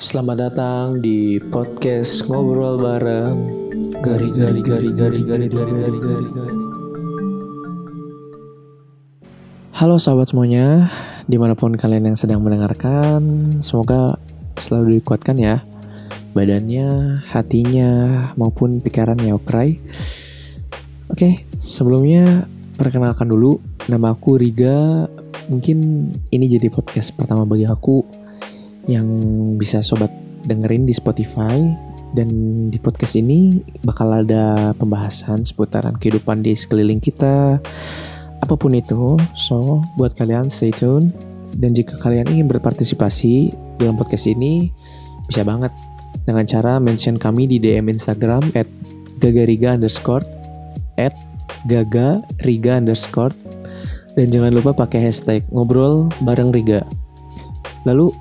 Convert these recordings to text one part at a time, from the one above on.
Selamat datang di podcast ngobrol bareng. Gari Gari Gari Gari Gari Gari Gari Gari Halo sahabat semuanya Di mana pun kalian yang sedang mendengarkan Semoga selalu dikuatkan ya. Badannya, hatinya, maupun pikirannya Okray. Oke, sebelumnya perkenalkan dulu Nama aku Riga. Mungkin ini jadi podcast pertama bagi aku yang bisa sobat dengerin di Spotify. Dan di podcast ini bakal ada pembahasan seputaran kehidupan di sekeliling kita. Apa pun itu so buat kalian stay tune. Dan jika kalian ingin berpartisipasi dalam podcast ini bisa banget. Dengan cara mention kami di DM Instagram at gagariga underscore at gaga riga underscore. Dan jangan lupa pakai hashtag ngobrol bareng Riga. Lalu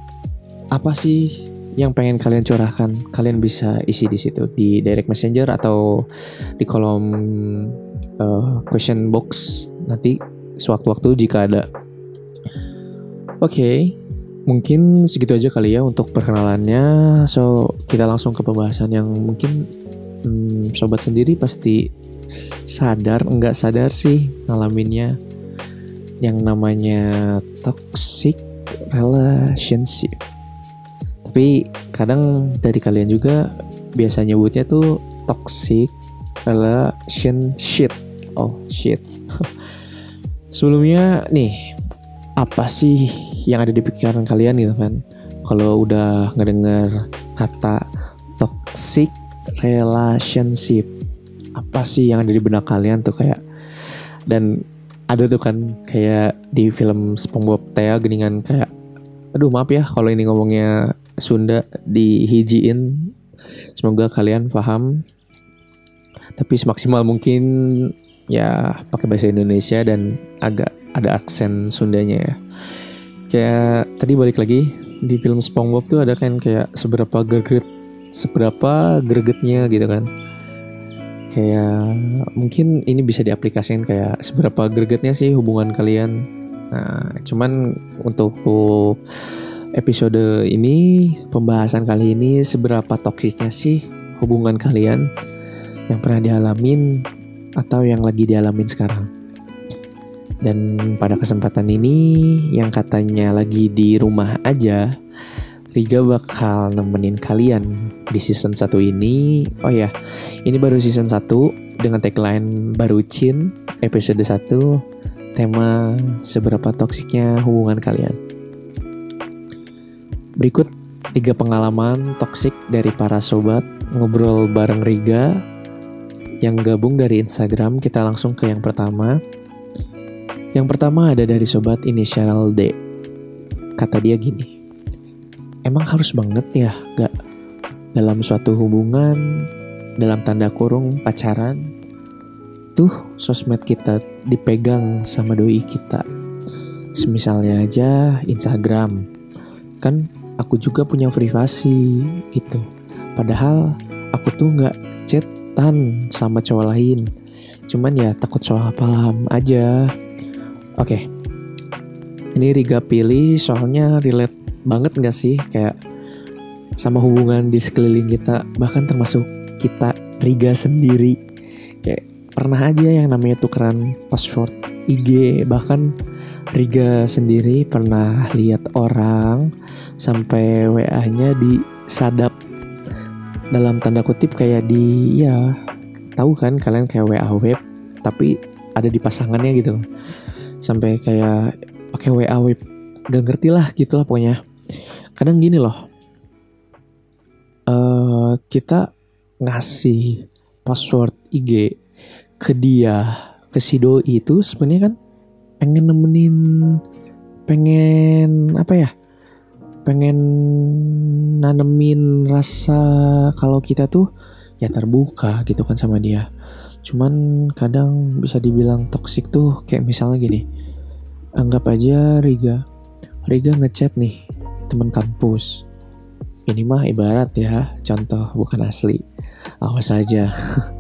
apa sih yang pengen kalian curahkan? Kalian bisa isi di situ di direct messenger atau di kolom uh, question box nanti sewaktu-waktu jika ada. Oke okay, mungkin segitu aja kali ya untuk perkenalannya. So kita langsung ke pembahasan yang mungkin hmm, sobat sendiri pasti sadar enggak sadar sih ngalaminnya. Yang namanya toxic relationship tapi kadang dari kalian juga biasa nyebutnya tuh toxic relationship. Oh shit. Sebelumnya nih apa sih yang ada di pikiran kalian gitu kan? Kalau udah ngedenger kata toxic relationship, apa sih yang ada di benak kalian tuh kayak dan ada tuh kan kayak di film SpongeBob Thea geningan kayak aduh maaf ya kalau ini ngomongnya Sunda dihijiin. Semoga kalian paham. Tapi semaksimal mungkin ya pakai bahasa Indonesia dan agak ada aksen Sundanya ya. Kayak tadi balik lagi di film SpongeBob tuh ada kan kayak seberapa greget seberapa gregetnya gitu kan. Kayak mungkin ini bisa diaplikasikan kayak seberapa gregetnya sih hubungan kalian. Nah, cuman untuk episode ini pembahasan kali ini seberapa toksiknya sih hubungan kalian yang pernah dialamin atau yang lagi dialamin sekarang. Dan pada kesempatan ini yang katanya lagi di rumah aja, Riga bakal nemenin kalian di season 1 ini. Oh ya, ini baru season 1 dengan tagline baru Cin, episode 1, tema seberapa toksiknya hubungan kalian. Berikut tiga pengalaman toksik dari para sobat ngobrol bareng Riga yang gabung dari Instagram. Kita langsung ke yang pertama. Yang pertama ada dari sobat inisial D. Kata dia gini, emang harus banget ya gak dalam suatu hubungan, dalam tanda kurung pacaran, tuh sosmed kita dipegang sama doi kita. Semisalnya aja Instagram, kan aku juga punya privasi gitu. Padahal aku tuh nggak chatan sama cowok lain. Cuman ya takut soal paham aja. Oke. Okay. Ini Riga pilih soalnya relate banget nggak sih kayak sama hubungan di sekeliling kita bahkan termasuk kita Riga sendiri kayak pernah aja yang namanya tukeran password IG bahkan Riga sendiri pernah lihat orang sampai WA-nya disadap. Dalam tanda kutip kayak di ya tahu kan kalian kayak WA web tapi ada di pasangannya gitu. Sampai kayak pakai WA web gak ngerti lah gitu lah pokoknya. Kadang gini loh uh, kita ngasih password IG ke dia ke si doi itu sebenarnya kan pengen nemenin pengen apa ya pengen nanemin rasa kalau kita tuh ya terbuka gitu kan sama dia. Cuman kadang bisa dibilang toksik tuh kayak misalnya gini anggap aja Riga Riga ngechat nih teman kampus. Ini mah ibarat ya contoh bukan asli awas aja.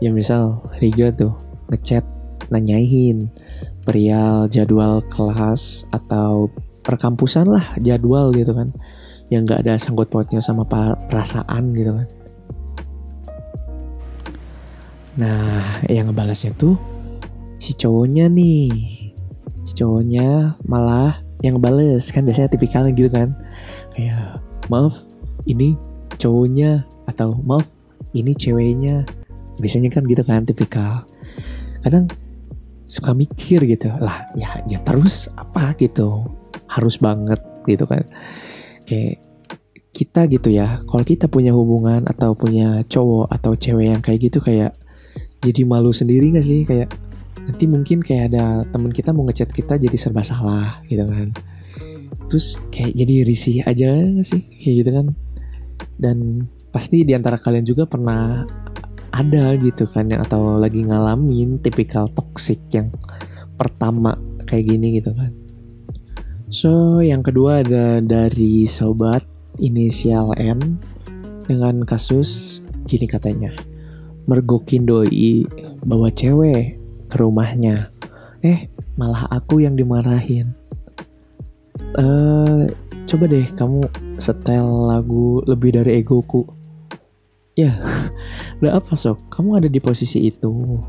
Ya misal Riga tuh ngechat nanyain perihal jadwal kelas atau perkampusan lah jadwal gitu kan. Yang nggak ada sangkut pautnya sama perasaan gitu kan. Nah yang ngebalasnya tuh si cowoknya nih. Si cowoknya malah yang ngebales kan biasanya tipikal gitu kan. Kayak maaf ini cowoknya atau maaf ini ceweknya. Biasanya kan gitu kan tipikal. Kadang suka mikir gitu lah ya ya terus apa gitu harus banget gitu kan. Kayak kita gitu ya kalau kita punya hubungan atau punya cowok atau cewek yang kayak gitu kayak jadi malu sendiri gak sih? Kayak nanti mungkin kayak ada temen kita mau ngechat kita jadi serba salah gitu kan. Terus kayak jadi risih aja sih? Kayak gitu kan. Dan pasti di antara kalian juga pernah ada gitu kan yang atau lagi ngalamin tipikal toxic yang pertama kayak gini gitu kan. So yang kedua ada dari sobat inisial M dengan kasus gini katanya. Mergokin doi bawa cewek ke rumahnya. Eh malah aku yang dimarahin. Eh coba deh kamu setel lagu lebih dari egoku ya udah apa sok? Kamu ada di posisi itu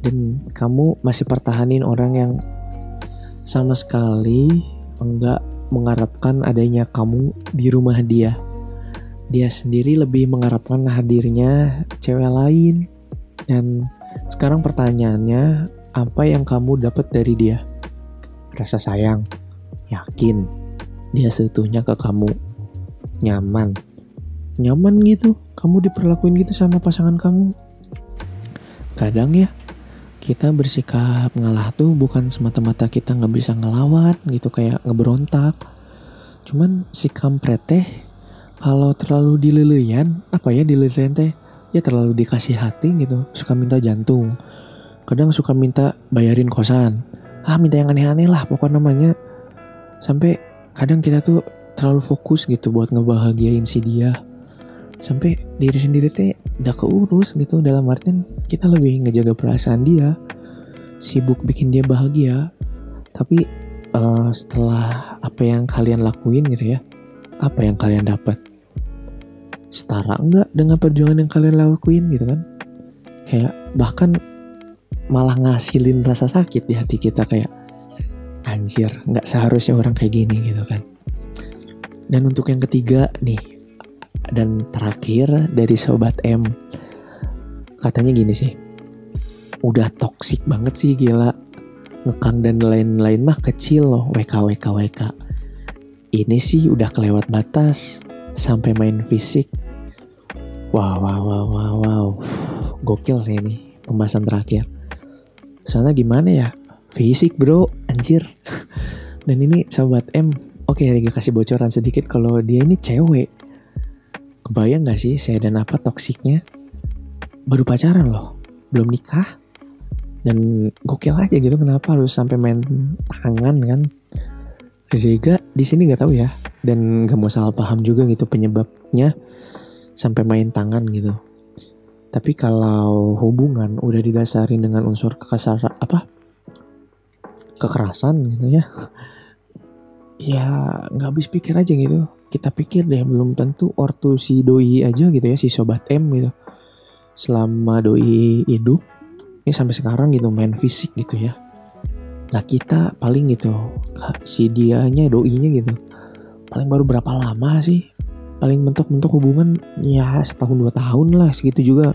dan kamu masih pertahanin orang yang sama sekali enggak mengharapkan adanya kamu di rumah dia. Dia sendiri lebih mengharapkan hadirnya cewek lain. Dan sekarang pertanyaannya apa yang kamu dapat dari dia? Rasa sayang yakin dia seutuhnya ke kamu. Nyaman nyaman gitu. Kamu diperlakuin gitu sama pasangan kamu. Kadang ya kita bersikap ngalah tuh bukan semata-mata kita nggak bisa ngelawan gitu kayak ngeberontak. Cuman si kampret kalau terlalu dililian apa ya dililian teh? Ya terlalu dikasih hati gitu suka minta jantung. Kadang suka minta bayarin kosan. Ah minta yang aneh-aneh lah pokoknya namanya. Sampai kadang kita tuh terlalu fokus gitu buat ngebahagiain si dia sampai diri sendiri teh udah keurus gitu. Dalam artian kita lebih ngejaga perasaan dia sibuk bikin dia bahagia. Tapi uh, setelah apa yang kalian lakuin gitu ya apa yang kalian dapat? Setara enggak dengan perjuangan yang kalian lakuin gitu kan? Kayak bahkan malah ngasilin rasa sakit di hati kita kayak anjir nggak seharusnya orang kayak gini gitu kan. Dan untuk yang ketiga nih dan terakhir dari sobat M katanya gini sih udah toksik banget sih gila. Ngekang dan lain-lain mah kecil loh WK WK WK ini sih udah kelewat batas sampai main fisik. Wow wow wow wow wow. Gokil sih ini pembahasan terakhir. Soalnya gimana ya? Fisik bro. Anjir. Dan ini sobat M. Oke okay, Riga kasih bocoran sedikit kalau dia ini cewek Kebayang gak sih saya dan apa toksiknya? Baru pacaran loh, belum nikah. Dan gokil aja gitu kenapa harus sampai main tangan kan? Rega di sini nggak tahu ya dan gak mau salah paham juga gitu penyebabnya sampai main tangan gitu. Tapi kalau hubungan udah didasarin dengan unsur kekasaran apa kekerasan gitu ya, ya nggak habis pikir aja gitu kita pikir deh belum tentu ortu si doi aja gitu ya si sobat M gitu. Selama doi hidup ini sampai sekarang gitu main fisik gitu ya. Lah kita paling gitu si dianya doinya gitu paling baru berapa lama sih? Paling bentuk-bentuk hubungan ya setahun dua tahun lah segitu juga.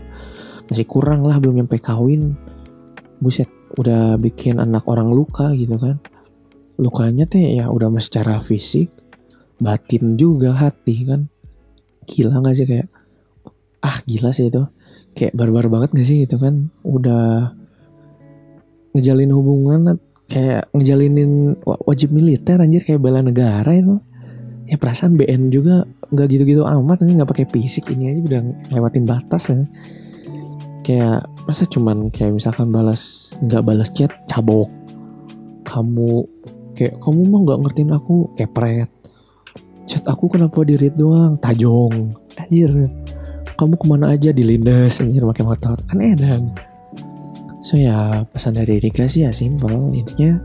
Masih kurang lah belum nyampe kawin. Buset udah bikin anak orang luka gitu kan. Lukanya teh ya udah secara fisik batin juga hati kan. Gila gak sih kayak ah gila sih itu. Kayak barbar banget gak sih gitu kan. Udah ngejalin hubungan kayak ngejalinin wajib militer anjir kayak bela negara itu. Ya perasaan BN juga nggak gitu-gitu amat ini nggak pakai fisik. Ini aja udah lewatin batas ya. Kayak masa cuman kayak misalkan balas nggak balas chat cabok. Kamu kayak kamu mah nggak ngertiin aku kepret chat aku kenapa di read doang? Tajong. Anjir. Kamu ke mana aja? Dilindas anjir pakai motor. Kan edan so ya pesan dari Rika sih ya simple. Intinya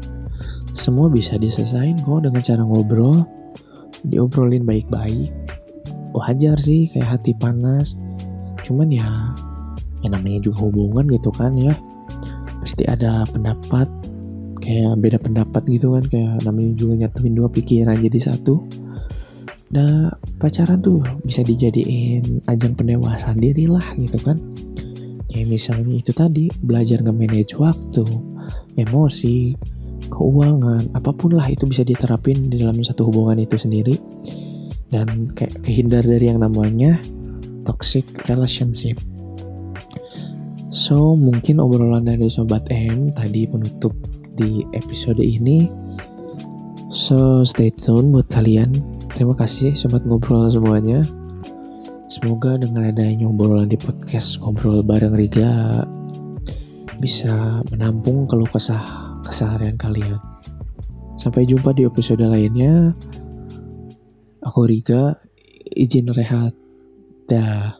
semua bisa diselesain kok dengan cara ngobrol. Diobrolin baik-baik. Wajar sih kayak hati panas. Cuman ya yang namanya juga hubungan gitu kan ya. Pasti ada pendapat. Kayak beda pendapat gitu kan kayak namanya juga nyatuin dua pikiran jadi satu nah pacaran tuh bisa dijadiin ajang pendewasaan diri lah gitu kan kayak misalnya itu tadi belajar nge-manage waktu emosi keuangan apa pun lah itu bisa diterapin di dalam satu hubungan itu sendiri dan kayak kehindar dari yang namanya toxic relationship So, mungkin obrolan dari Sobat M tadi penutup di episode ini. So, stay tune buat kalian. Terima kasih Sobat Ngobrol semuanya. Semoga dengan adanya obrolan di podcast Ngobrol Bareng Riga bisa menampung keluh kesah keseharian kalian. Sampai jumpa di episode lainnya. Aku Riga, izin rehat. Dah.